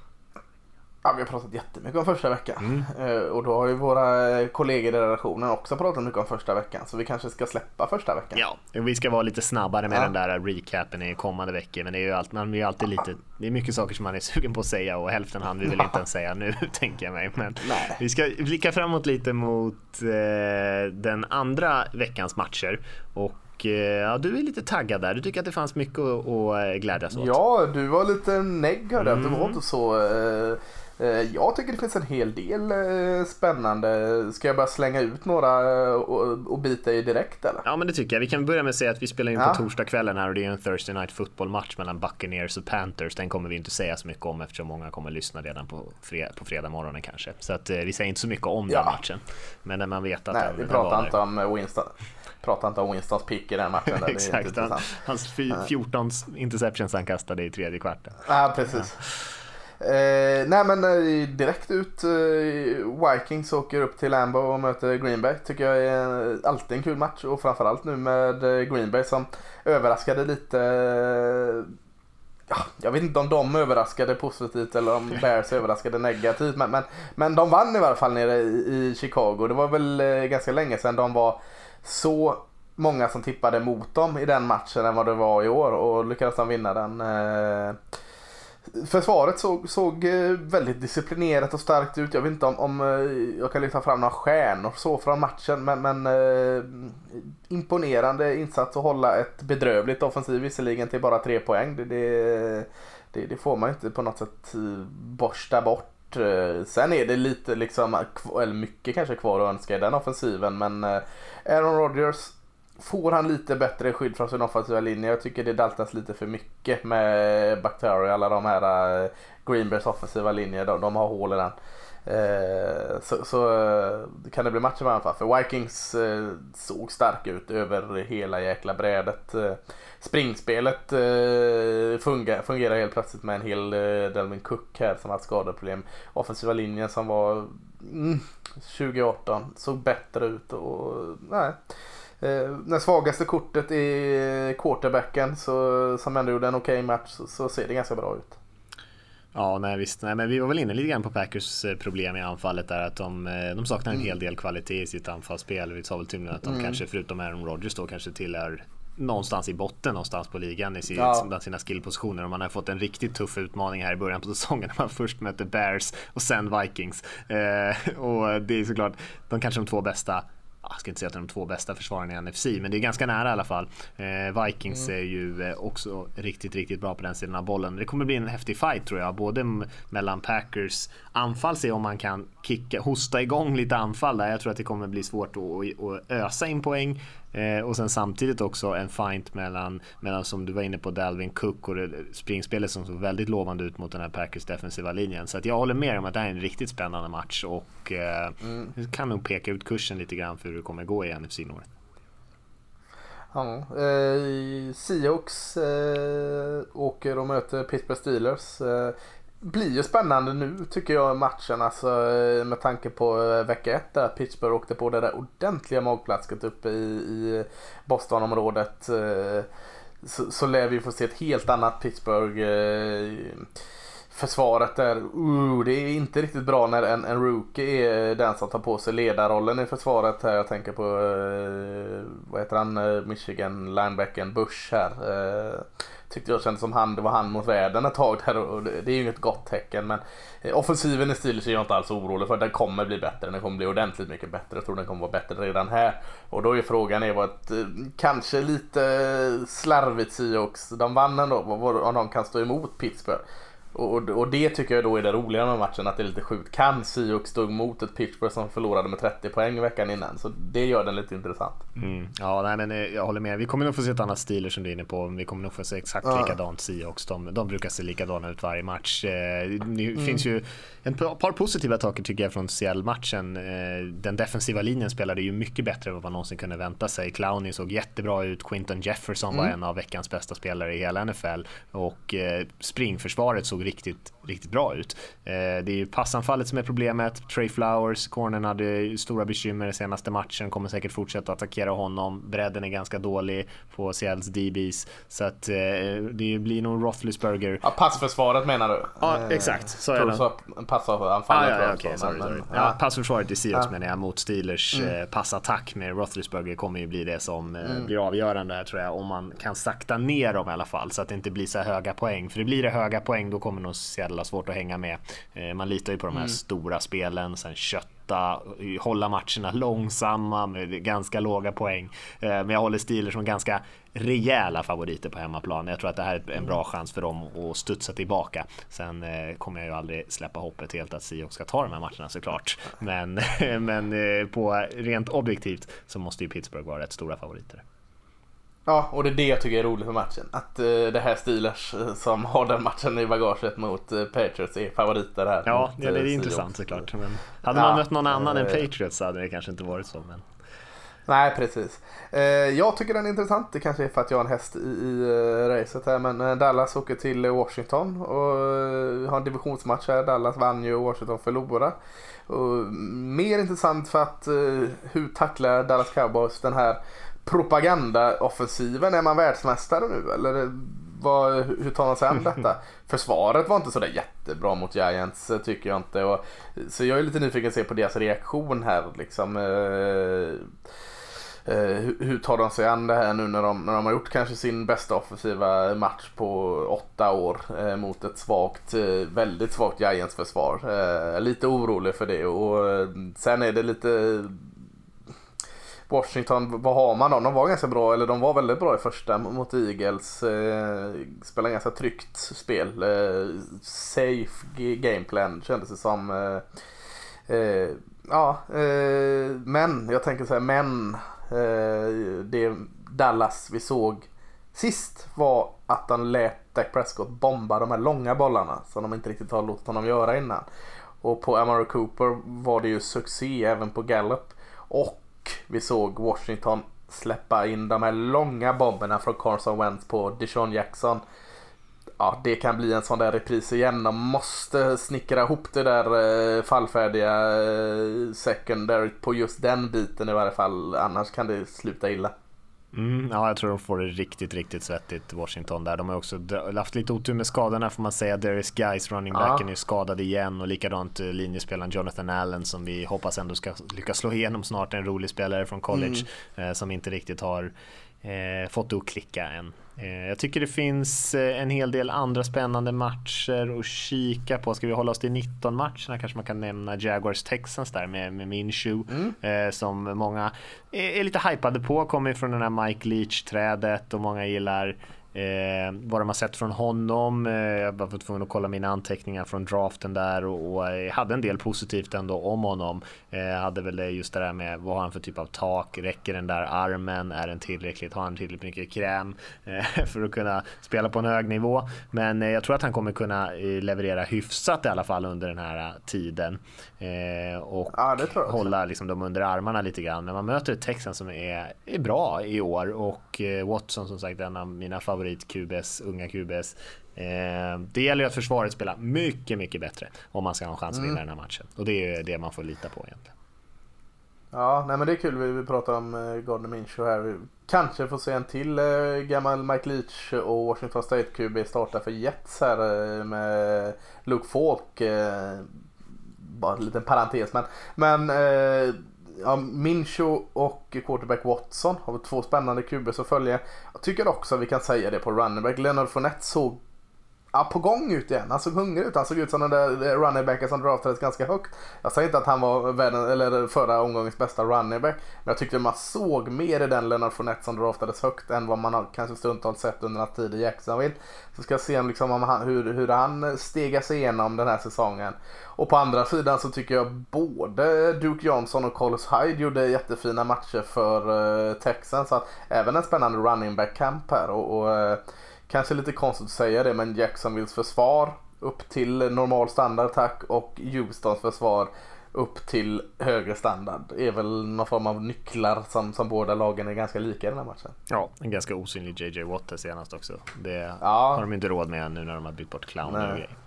Ja, vi har pratat jättemycket om första veckan. Eh, och då har ju våra kollegor i redaktionen också pratat mycket om första veckan. Så vi kanske ska släppa första veckan.
Ja, vi ska vara lite snabbare med
Ja.
den där recapen i kommande veckor. Men det är ju alltid, man är alltid lite, det är mycket saker som man är sugen på att säga och hälften hann vi väl inte ens säga nu tänker jag mig. Men
Nej.
vi ska blicka framåt lite mot eh, den andra veckans matcher. Och eh, ja, du är lite taggad där. Du tycker att det fanns mycket att, att eh, glädjas åt.
Ja, du var lite negg hörde att Du var inte så... Eh, jag tycker det finns en hel del eh, spännande. Ska jag bara slänga ut några eh, och, bita i direkt eller?
Ja men det tycker jag. Vi kan börja med att säga att vi spelar in
Ja.
på torsdagskvällen här och det är en Thursday Night Football-match mellan Buccaneers och Panthers. Den kommer vi inte säga så mycket om eftersom många kommer lyssna redan på, fre- på fredag morgonen kanske. Så att eh, vi säger inte så mycket om
Ja.
den matchen. Men när man vet att
Nej,
den,
vi
den
pratar
var
inte om eh, Winston. Pratar inte om Winstons pick i den matchen.
Exakt, han, hans fy- 14 interceptions han kastade i tredje kvarten.
Ja, precis. Eh, nej men eh, direkt ut. Eh, Vikings åker upp till Lambo och möter Green Bay. Tycker jag är alltid en kul match. Och framförallt nu med eh, Green Bay som överraskade lite. eh, Ja, jag vet inte om de överraskade positivt eller om Bears överraskade negativt. Men, men, men de vann i varje fall nere i, i Chicago. Det var väl ganska länge sedan de var så många som tippade mot dem i den matchen än vad det var i år. Och lyckades de vinna den. Eh, Försvaret såg, såg eh, väldigt disciplinerat och starkt ut. Jag vet inte om, om eh, jag kan lyfta fram några stjärnor så från matchen. Men, men eh, imponerande insats att hålla ett bedrövligt offensiv visserligen till bara tre poäng. Det, det, det, det får man inte på något sätt eh, borsta bort. Sen är det lite liksom, eller mycket kanske kvar att önska i den offensiven men Aaron Rodgers Får han lite bättre skydd från sin offensiva linje? Jag tycker det daltas lite för mycket med Bacteria, alla de här eh, Greenbergs offensiva linje. De, de har hål i den. Eh, så, så eh, kan det bli matcher med anfall. För Vikings eh, såg stark ut över hela jäkla brädet. Eh, springspelet eh, fungerar, fungerar helt plötsligt med en hel Delvin Cook här som har haft skadeproblem. Offensiva linjen som var mm, 2018 såg bättre ut och nej. Eh, det svagaste kortet är quarterbacken så, som ändå gjorde en okej okay match så, så, ser det ganska bra ut.
Ja, nej visst. Nej, men vi var väl inne lite grann på Packers eh, problem i anfallet där att de, eh, de saknar en mm. hel del kvalitet i sitt anfallsspel. Vi sa väl till att de mm. kanske förutom Aaron Rodgers då kanske tillhör någonstans i botten någonstans på ligan i sitt, ja. sina skillpositioner. Och man har fått en riktigt tuff utmaning här i början på säsongen när man först mötte Bears och sen Vikings. Eh, och det är såklart de kanske de två bästa jag ska inte säga att de är de två bästa försvararna i NFC, men det är ganska nära i alla fall. Eh, Vikings mm. är ju eh, också riktigt, riktigt bra på den sidan av bollen. Det kommer bli en häftig fight tror jag, både mellan Packers anfall, se om man kan kicka, hosta igång lite anfall där. Jag tror att det kommer bli svårt att, att ösa in poäng. Eh, och sen samtidigt också en fight mellan, mellan som du var inne på, Dalvin Cook och springspelet som såg väldigt lovande ut mot den här Packers defensiva linjen. Så att jag håller med om att det här är en riktigt spännande match och eh, mm. kan nog peka ut kursen lite grann för hur det kommer gå i NFC North.
Ja, eh, Seahawks eh, åker och möter Pittsburgh Steelers. Eh, blir ju spännande nu tycker jag matchen alltså eh, med tanke på eh, vecka ett där Pittsburgh åkte på det där ordentliga magplasket uppe i, i Bostonområdet. Eh, så, så lär vi få se ett helt annat Pittsburgh. Försvaret där, uh, det är inte riktigt bra när en, en rookie är den som tar på sig ledarrollen i försvaret här. Jag tänker på, vad heter han, Michigan linebacken Bush här tyckte jag kändes som han, det var han mot världen ett tag där och det, är ju inget gott tecken men eh, offensiven i Steelers är jag inte alls orolig för. Den kommer bli bättre, den kommer bli ordentligt mycket bättre. Jag tror den kommer vara bättre redan här. Och då är frågan är vad ett, eh, kanske lite slarvigt Seahawks, de vann ändå, om de kan stå emot Pittsburgh. Och, och det tycker jag då är det roliga med matchen, att det är lite sjukt. Kan Seahawks stå emot ett Pittsburgh som förlorade med 30 poäng veckan innan? Så det gör den lite intressant.
Mm. Ja, nej, men eh, jag håller med. Vi kommer nog få se ett annat Steelers som du är inne på. Vi kommer nog få se exakt ja. likadant Seahawks. De, de brukar se likadana ut varje match. Eh, det mm. finns ju en par positiva saker tycker jag från Seattle-matchen. Eh, den defensiva linjen spelade ju mycket bättre än vad man någonsin kunde vänta sig. Clowney såg jättebra ut. Quinton Jefferson mm. var en av veckans bästa spelare i hela NFL och springförsvaret såg riktigt, riktigt bra ut. Eh, det är ju passanfallet som är problemet. Trey Flowers, cornern hade stora bekymmer i senaste matchen, kommer säkert fortsätta attackera honom. Bredden är ganska dålig på Seattles DBs. Så att eh, det blir nog Roethlisberger.
Ja, passförsvaret menar du?
Ja, eh, exakt. Så
är det. Passanfallet
ah, ja, ja, okay, sorry, sorry. Ja, passförsvaret i Seahawks ja. menar jag mot Steelers mm. passattack med Roethlisberger kommer ju bli det som mm. blir avgörande tror jag. Om man kan sakta ner dem i alla fall så att det inte blir så höga poäng. För det blir det höga poäng då kommer nog Seattle ha svårt att hänga med. Eh, man litar ju på de här mm. stora spelen, sen kötta, hålla matcherna långsamma med ganska låga poäng. Eh, men jag håller Steelers som ganska rejäla favoriter på hemmaplan. Jag tror att det här är en bra chans för dem att studsa tillbaka. Sen eh, kommer jag ju aldrig släppa hoppet helt att Seahawks ska ta de här matcherna såklart. Men, men på rent objektivt så måste ju Pittsburgh vara rätt stora favoriter.
Ja, och det är det jag tycker är roligt med matchen. Att uh, det här Steelers uh, som har den matchen i bagaget mot uh, Patriots är favoriter här.
Ja, mot, ja det är uh, intressant såklart. Men hade man mött någon annan än Patriots så hade det kanske inte varit så. Men...
Nej, precis. jag tycker den är intressant. Det kanske är för att jag har en häst i, i racet här. Men Dallas åker till Washington och har en divisionsmatch här. Dallas vann ju och Washington förlorade. Och mer intressant för att hur tacklar Dallas Cowboys den här propagandaoffensiven, är man världsmästare nu eller vad, hur tar man sig an detta? Försvaret var inte sådär jättebra mot Giants tycker jag inte. Och, så jag är lite nyfiken att se på deras reaktion här. Liksom, eh, eh, hur tar de sig an det här nu när de, när de har gjort kanske sin bästa offensiva match på åtta år eh, mot ett svagt, eh, väldigt svagt Giants försvar. Eh, lite orolig för det och sen är det lite Washington, vad har man dem? De var ganska bra, eller de var väldigt bra i första mot Eagles. Eh, spelade ganska tryggt spel. Eh, safe gameplan kändes det som. Eh, eh, ja, eh, men jag tänker så här, men eh, det Dallas vi såg sist var att han lät Dak Prescott bomba de här långa bollarna som de inte riktigt har låtit honom göra innan. Och på Amaro Cooper var det ju succé även på Gallup. Och vi såg Washington släppa in de här långa bomberna från Carson Wentz på Deshaun Jackson. Ja, det kan bli en sån där repris igen. De måste snickra ihop det där eh, fallfärdiga eh, secondary på just den biten i varje fall. Annars kan det sluta illa.
Mm, ja, jag tror de får det riktigt, riktigt svettigt Washington där. De har också haft lite otur med skadorna får man säga. Darius Guys, running backen, ja. är skadad igen och likadant eh, linjespelaren Jonathan Allen som vi hoppas ändå ska lyckas slå igenom snart. En rolig spelare från college mm. eh, som inte riktigt har eh, fått det att klicka än. Eh, jag tycker det finns eh, en hel del andra spännande matcher att kika på. Ska vi hålla oss till 19 matcherna kanske man kan nämna Jaguars Texans där med, med Minshew mm. eh, som många är, är, lite hypade på. Kommer från den här Mike Leach-trädet och många gillar Eh, vad de har sett från honom. Eh, jag var tvungen att kolla mina anteckningar från draften där och, och eh, hade en del positivt ändå om honom. Eh, hade väl just det där med vad har han för typ av tak? Räcker den där armen? Är den tillräckligt? Har han tillräckligt mycket kräm eh, för att kunna spela på en hög nivå? Men eh, jag tror att han kommer kunna eh, leverera hyfsat i alla fall under den här eh, tiden och
ja,
hålla liksom, dem under armarna lite grann. Men man möter ett Texan som är, är bra i år och Watson som sagt en av mina favoriter favorit-QBs, unga QBs. Eh, det gäller ju att försvaret spelar mycket, mycket bättre om man ska ha en chans att vinna mm. den här matchen. Och det är ju det man får lita på egentligen.
Ja, nej men det är kul. Vi, pratar om eh, Gardner Minshew här. Vi kanske får se en till eh, gammal Mike Leach och Washington State QB starta för Jets här eh, med Luke Falk. Bara en liten parentes men, men eh, ja, Mincho och quarterback Watson har vi två spännande QBs att följa. Jag tycker också vi kan säga det på running back. Leonard Fournette såg ja, på gång ut igen. Han såg hungrig ut. Han såg ut som den där eh, running backen som draftades ganska högt. Jag säger inte att han var världen, eller förra omgångens bästa running back. Men jag tyckte man såg mer i den Leonard Fournette som draftades högt än vad man har kanske stundtals sett under hans tid i Jacksonville. Så ska jag se liksom om han, hur, hur han stegar sig igenom den här säsongen. Och på andra sidan så tycker jag både Duke Johnson och Carlos Hyde gjorde jättefina matcher för uh, Texans. Så att även en spännande running back camp här. och, och uh, Kanske lite konstigt att säga det men Jacksonvilles försvar upp till normal standard tack och Houstons försvar upp till högre standard är väl någon form av nycklar som, som båda lagen är ganska lika i den här matchen.
Ja, en ganska osynlig JJ Watt senast också. Det ja. har de inte råd med nu när de har bytt bort clown och grejer.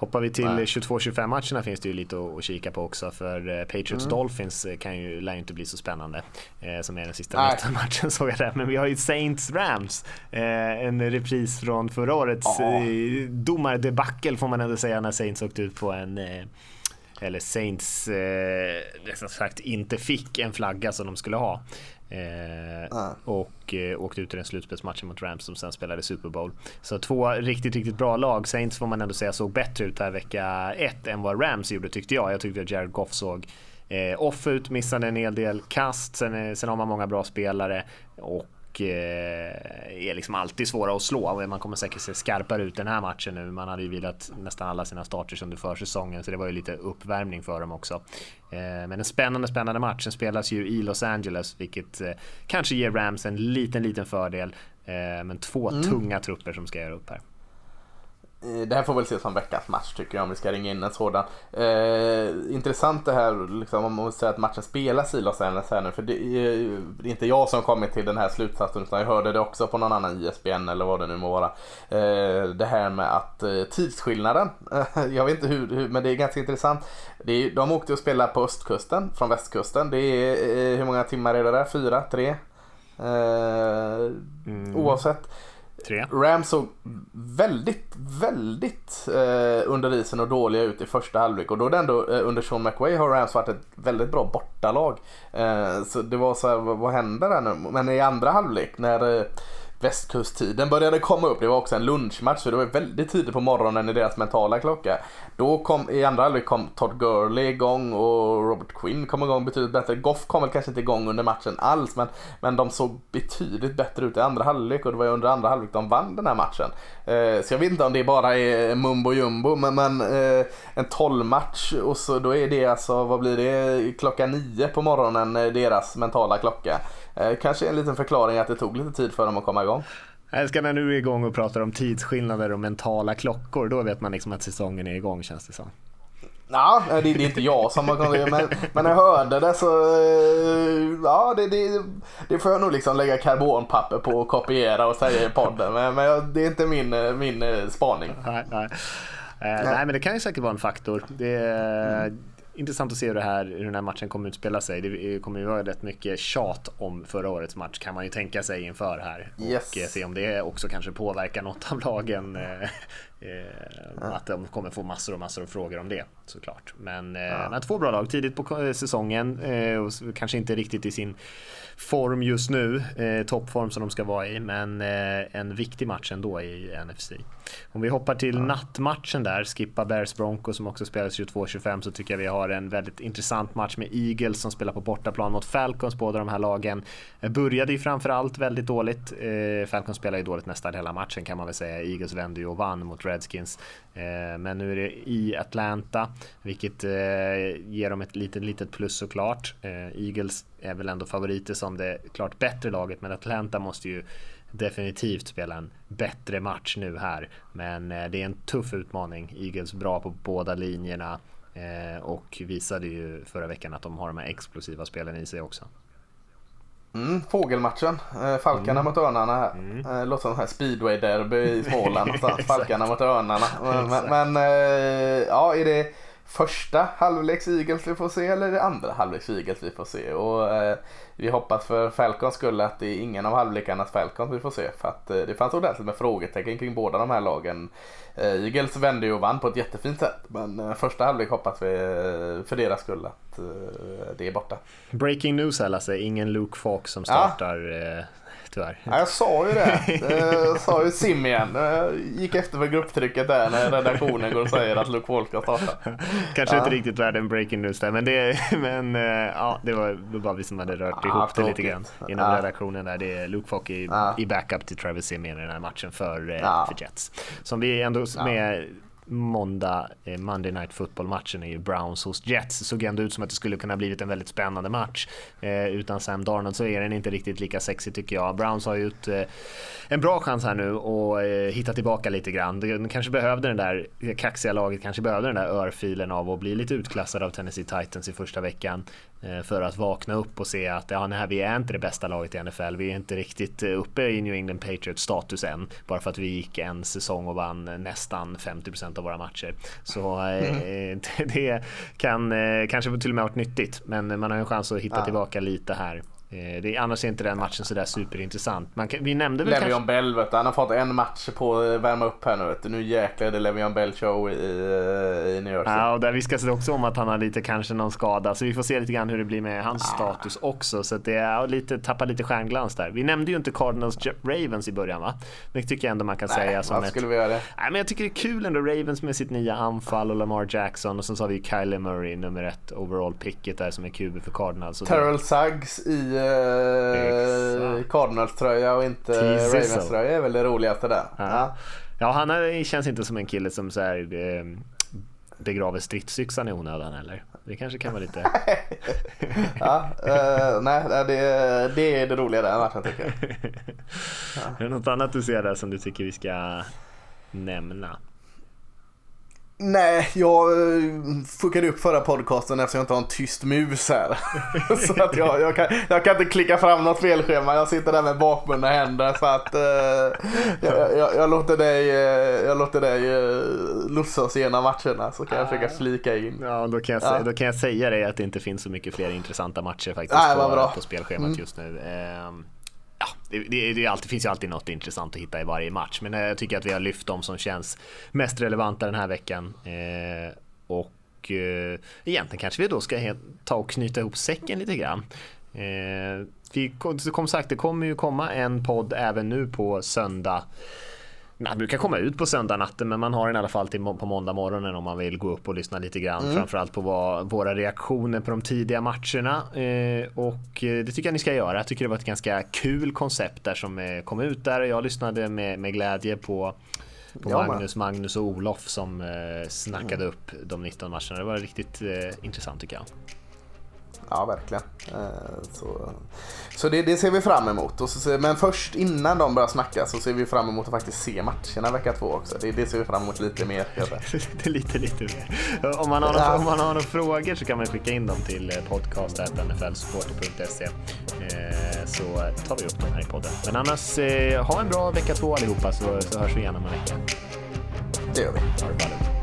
Hoppar vi till 22-25 matcherna finns det ju lite att, kika på också för eh, Patriots mm. Dolphins eh, kan ju, lär ju inte bli så spännande eh, som är den sista matchen såg jag där. Men vi har ju Saints Rams, eh, en repris från förra årets oh. domardebacle får man ändå säga när Saints åkte ut på en eh, eller Saints eh, sagt inte fick en flagga som de skulle ha. Eh, ah. Och eh, åkte ut i den slutspelsmatchen mot Rams som sen spelade Super Bowl. Så två riktigt, riktigt bra lag. Saints får man ändå säga såg bättre ut här vecka ett än vad Rams gjorde tyckte jag. Jag tyckte att Jared Goff såg eh, off ut, missade en hel del kast. Sen, eh, sen har man många bra spelare och och eh, är liksom alltid svåra att slå. Man kommer säkert se skarpare ut den här matchen nu. Man hade ju vilat nästan alla sina starters under försäsongen så det var ju lite uppvärmning för dem också. Eh, men en spännande, spännande match. Den spelas ju i Los Angeles vilket eh, kanske ger Rams en liten, liten fördel. Men två mm. tunga trupper som ska göra upp här.
Eh, det här får väl ses som veckans match tycker jag om vi ska ringa in en sådan. Eh, intressant det här liksom, om man säger att matchen spelas i Los Angeles här nu. För det är, det är inte jag som kommit till den här slutsatsen utan jag hörde det också på någon annan ISBN eller vad det nu må vara. Eh, det här med att eh, tidsskillnaden, jag vet inte hur, hur, men det är ganska intressant. Det är, de åkte och spelade på östkusten från västkusten. Det är, eh, hur många timmar är det där? Fyra? Tre? Eh, mm. Oavsett.
Tre.
Rams såg väldigt, väldigt eh, under isen och dåliga ut i första halvlek och då är det ändå eh, under Sean McWay har Rams varit ett väldigt bra bortalag. Eh, så det var så här, vad, vad händer där nu? Men i andra halvlek när eh, västkusttiden började komma upp. Det var också en lunchmatch så det var väldigt tidigt på morgonen i deras mentala klocka. Då kom, i andra halvlek kom Todd Gurley igång och Robert Quinn kom igång betydligt bättre. Goff kom väl kanske inte igång under matchen alls men, men de såg betydligt bättre ut i andra halvlek och det var ju under andra halvlek de vann den här matchen. Eh, så jag vet inte om det bara är mumbo jumbo men, men eh, en 12-match och så då är det alltså, vad blir det, klockan nio på morgonen eh, deras mentala klocka. Kanske en liten förklaring att det tog lite tid för dem att komma igång.
Jag älskar när du är igång och pratar om tidsskillnader och mentala klockor. Då vet man liksom att säsongen är igång känns det som.
Ja, det, det är inte jag som har kommit men, men när jag hörde det så, eh, ja det, det, det får jag nog liksom lägga karbonpapper på och kopiera och säga i podden. Men, men det är inte min, min spaning.
Nej, nej. Eh, nej, men det kan ju säkert vara en faktor. Det är, intressant att se hur, det här, hur den här matchen kommer utspela sig. Det kommer ju vara rätt mycket tjat om förra årets match kan man ju tänka sig inför här.
Yes.
Och eh, se om det också kanske påverkar något av lagen. Eh, eh, att de kommer få massor och massor av frågor om det såklart. Men, ja. två bra lag tidigt på säsongen och kanske inte riktigt i sin form just nu, toppform som de ska vara i, men en viktig match ändå i NFC. Om vi hoppar till ja. nattmatchen där, skippa Bears Broncos som också spelas 22-25 så tycker jag vi har en väldigt intressant match med Eagles som spelar på bortaplan mot Falcons. Båda de här lagen eh, började ju framförallt väldigt dåligt. Eh, Falcons spelar ju dåligt nästan hela matchen kan man väl säga. Eagles vände ju och vann mot Redskins. Eh, men nu är det i Atlanta, vilket ger dem ett litet, litet plus såklart. Eagles är väl ändå favoriter som det klart bättre laget, men Atlanta måste ju definitivt spela en bättre match nu här. Men det är en tuff utmaning. Eagles bra på båda linjerna och visade ju förra veckan att de har de här explosiva spelen i sig också.
Mm, fågelmatchen. Eh, Falkarna mm. mot Örnarna här. Mm. Eh, låter som här speedway-derby i Småland någonstans. Falkarna mot Örnarna. Men, men eh, ja, är det första halvleks Eagles vi får se eller det andra halvleks Eagles vi får se? Och, eh, vi hoppas för Falcons skull att det är ingen av halvlekarnas Falcons vi får se. För att eh, det fanns ordentligt med frågetecken kring båda de här lagen. Eh, Eagles vände ju och vann på ett jättefint sätt. Men eh, första halvlek hoppas vi eh, för deras skull att eh, det är borta.
Breaking news här Lasse, ingen Luke Falk som startar ja tyvärr.
Ja, jag sa ju det. Jag sa ju sim igen. Jag gick efter för grupptrycket där när redaktionen går och säger att Luke Falk ska starta.
Kanske ja. inte riktigt värd en breaking news där, men, det, men eh, ja, det var bara vi som hade rört ja, ihop det lite grann inom ja. redaktionen där. Det är Luke Falk i, i backup till Travis Simeon i den här matchen för, eh, för Jets. Som vi ändå med måndag, eh, Monday Night Football-matchen är ju Browns hos Jets. Det såg ändå ut som att det skulle kunna blivit en väldigt spännande match. Eh, utan Sam Darnold så är den inte riktigt lika sexig tycker jag. Browns har ju ett, eh, en bra chans här nu att eh, hitta tillbaka lite grann. De kanske behövde den där kaxiga laget, kanske behövde den där örfilen av att bli lite utklassad av Tennessee Titans i första veckan. Eh, för att vakna upp och se att ja, nej, vi är inte det bästa laget i NFL. Vi är inte riktigt eh, uppe i New England Patriots status än. Bara för att vi gick en säsong och vann eh, nästan 50% av våra matcher. Så mm. det kan kanske till och med varit nyttigt. Men man har en chans att hitta ja. tillbaka lite här Eh, det, annars är inte den matchen sådär superintressant. Man kan, vi nämnde väl
Levion
kanske...
Bell vet du, han har fått en match på att värma upp här nu vet du. Nu jäklar är det Levion Bell show i, i New Jersey.
Ja, och där viskas det också om att han har lite, kanske någon skada. Så vi får se lite grann hur det blir med hans ah. status också. Så att det är lite, tappar lite stjärnglans där. Vi nämnde ju inte Cardinals Ravens i början va? Det tycker jag ändå man kan
Nej,
säga
som ett... skulle vi göra det?
Nej, men jag tycker det är kul ändå Ravens med sitt nya anfall och Lamar Jackson och sen så har vi Kyler Murray nummer ett overall picket där som är QB för Cardinals.
Terrell Suggs i eh, Cardinals-tröja och inte Ravens-tröja är väl det roligaste där. Ja,
ja. ja han känns inte som en kille som så här, eh, begraver stridsyxan i onödan eller? Det kanske kan vara lite...
ja, uh, nej, det, det är det roliga där matchen tycker jag.
Ja. Är det något annat du ser där som du tycker vi ska nämna?
Nej, jag eh, fuckade upp förra podcasten eftersom jag inte har en tyst mus här. så att jag, jag, kan, jag kan inte klicka fram något felschema. Jag sitter där med bakbundna händer. Så att uh, jag, jag, jag, låter dig, uh, jag låter dig lossa oss igenom matcherna så kan jag försöka flika in.
Ja, då kan, jag, ja. då kan jag säga dig att det inte finns så mycket fler intressanta matcher faktiskt Nej, på, på spelschemat mm. just nu. Um, ja, det, det, det, alltid, finns ju alltid något intressant att hitta i varje match, men eh, jag tycker att vi har lyft de som känns mest relevanta den här veckan. Eh, och eh, egentligen kanske vi då ska ta och knyta ihop säcken lite grann. Eh, vi, som sagt, det kommer ju komma en podd även nu på söndag. Det brukar komma ut på söndag natten men man har den i alla fall till på måndag morgonen om man vill gå upp och lyssna lite grann. Mm. Framförallt på vad, våra reaktioner på de tidiga matcherna. Eh, och eh, det tycker jag ni ska göra. Jag tycker det var ett ganska kul koncept där som eh, kom ut där. Jag lyssnade med, med glädje på på ja, Magnus, Magnus och Olof som eh, snackade mm. upp de 19 matcherna. Det var riktigt eh, intressant tycker jag.
Ja, verkligen. Eh, så, så det, det, ser vi fram emot. Så, men först innan de börjar snacka så ser vi fram emot att faktiskt se matcherna vecka två också. Det, det ser vi fram emot lite mer.
lite, lite mer. Om man, har några, om man har några frågor så kan man skicka in dem till eh, podcast.nflsupporter.se eh, så tar vi upp dem här i podden. Men annars, ha en bra vecka två allihopa så, så hörs vi igen om en vecka.
Det gör vi. Ha det bra.